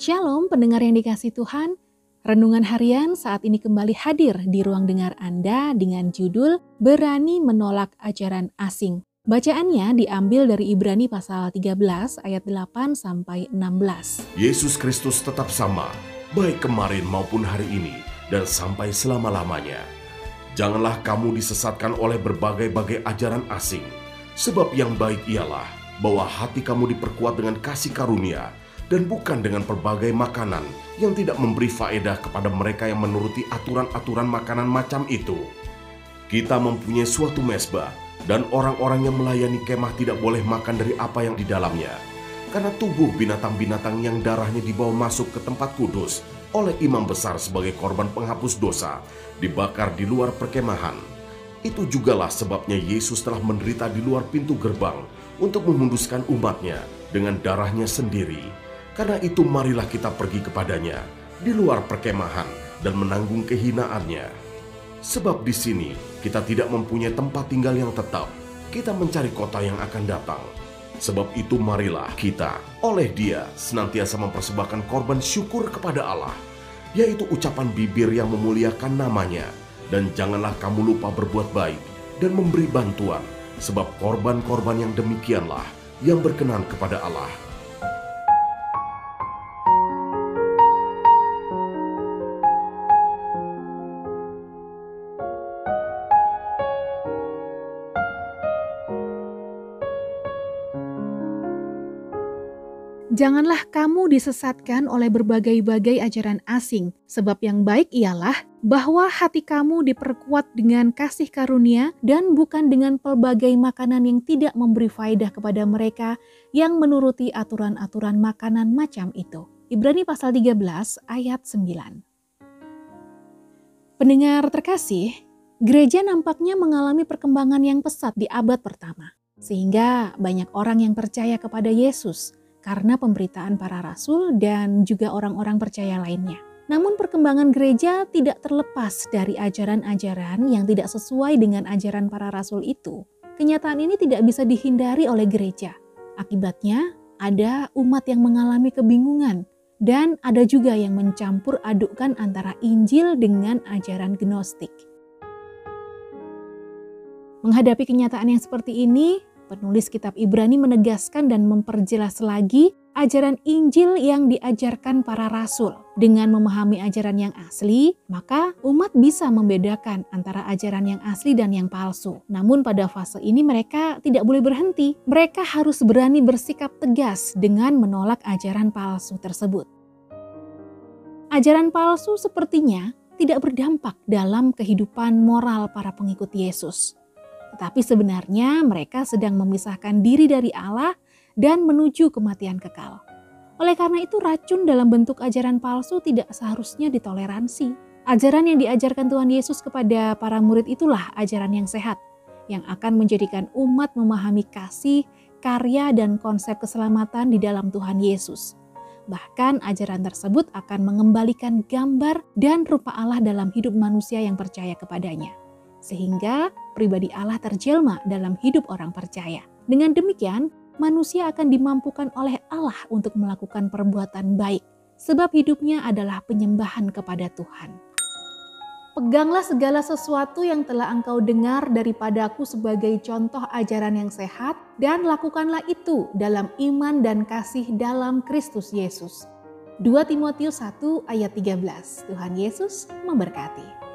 Shalom pendengar yang dikasih Tuhan. Renungan harian saat ini kembali hadir di ruang dengar Anda dengan judul Berani Menolak Ajaran Asing. Bacaannya diambil dari Ibrani pasal 13 ayat 8 sampai 16. Yesus Kristus tetap sama, baik kemarin maupun hari ini dan sampai selama-lamanya. Janganlah kamu disesatkan oleh berbagai-bagai ajaran asing, sebab yang baik ialah bahwa hati kamu diperkuat dengan kasih karunia dan bukan dengan berbagai makanan yang tidak memberi faedah kepada mereka yang menuruti aturan-aturan makanan macam itu. Kita mempunyai suatu mesbah dan orang-orang yang melayani kemah tidak boleh makan dari apa yang di dalamnya. Karena tubuh binatang-binatang yang darahnya dibawa masuk ke tempat kudus oleh imam besar sebagai korban penghapus dosa dibakar di luar perkemahan. Itu jugalah sebabnya Yesus telah menderita di luar pintu gerbang untuk memunduskan umatnya dengan darahnya sendiri karena itu marilah kita pergi kepadanya di luar perkemahan dan menanggung kehinaannya. Sebab di sini kita tidak mempunyai tempat tinggal yang tetap. Kita mencari kota yang akan datang. Sebab itu marilah kita oleh dia senantiasa mempersembahkan korban syukur kepada Allah. Yaitu ucapan bibir yang memuliakan namanya. Dan janganlah kamu lupa berbuat baik dan memberi bantuan. Sebab korban-korban yang demikianlah yang berkenan kepada Allah. Janganlah kamu disesatkan oleh berbagai-bagai ajaran asing, sebab yang baik ialah bahwa hati kamu diperkuat dengan kasih karunia dan bukan dengan pelbagai makanan yang tidak memberi faedah kepada mereka yang menuruti aturan-aturan makanan macam itu. Ibrani pasal 13 ayat 9. Pendengar terkasih, gereja nampaknya mengalami perkembangan yang pesat di abad pertama. Sehingga banyak orang yang percaya kepada Yesus – karena pemberitaan para rasul dan juga orang-orang percaya lainnya. Namun perkembangan gereja tidak terlepas dari ajaran-ajaran yang tidak sesuai dengan ajaran para rasul itu. Kenyataan ini tidak bisa dihindari oleh gereja. Akibatnya, ada umat yang mengalami kebingungan dan ada juga yang mencampur adukkan antara Injil dengan ajaran Gnostik. Menghadapi kenyataan yang seperti ini, Penulis kitab Ibrani menegaskan dan memperjelas lagi ajaran Injil yang diajarkan para rasul. Dengan memahami ajaran yang asli, maka umat bisa membedakan antara ajaran yang asli dan yang palsu. Namun pada fase ini mereka tidak boleh berhenti. Mereka harus berani bersikap tegas dengan menolak ajaran palsu tersebut. Ajaran palsu sepertinya tidak berdampak dalam kehidupan moral para pengikut Yesus. Tetapi sebenarnya mereka sedang memisahkan diri dari Allah dan menuju kematian kekal. Oleh karena itu racun dalam bentuk ajaran palsu tidak seharusnya ditoleransi. Ajaran yang diajarkan Tuhan Yesus kepada para murid itulah ajaran yang sehat, yang akan menjadikan umat memahami kasih, karya, dan konsep keselamatan di dalam Tuhan Yesus. Bahkan ajaran tersebut akan mengembalikan gambar dan rupa Allah dalam hidup manusia yang percaya kepadanya sehingga pribadi Allah terjelma dalam hidup orang percaya. Dengan demikian, manusia akan dimampukan oleh Allah untuk melakukan perbuatan baik, sebab hidupnya adalah penyembahan kepada Tuhan. Peganglah segala sesuatu yang telah engkau dengar daripadaku sebagai contoh ajaran yang sehat, dan lakukanlah itu dalam iman dan kasih dalam Kristus Yesus. 2 Timotius 1 ayat 13 Tuhan Yesus memberkati.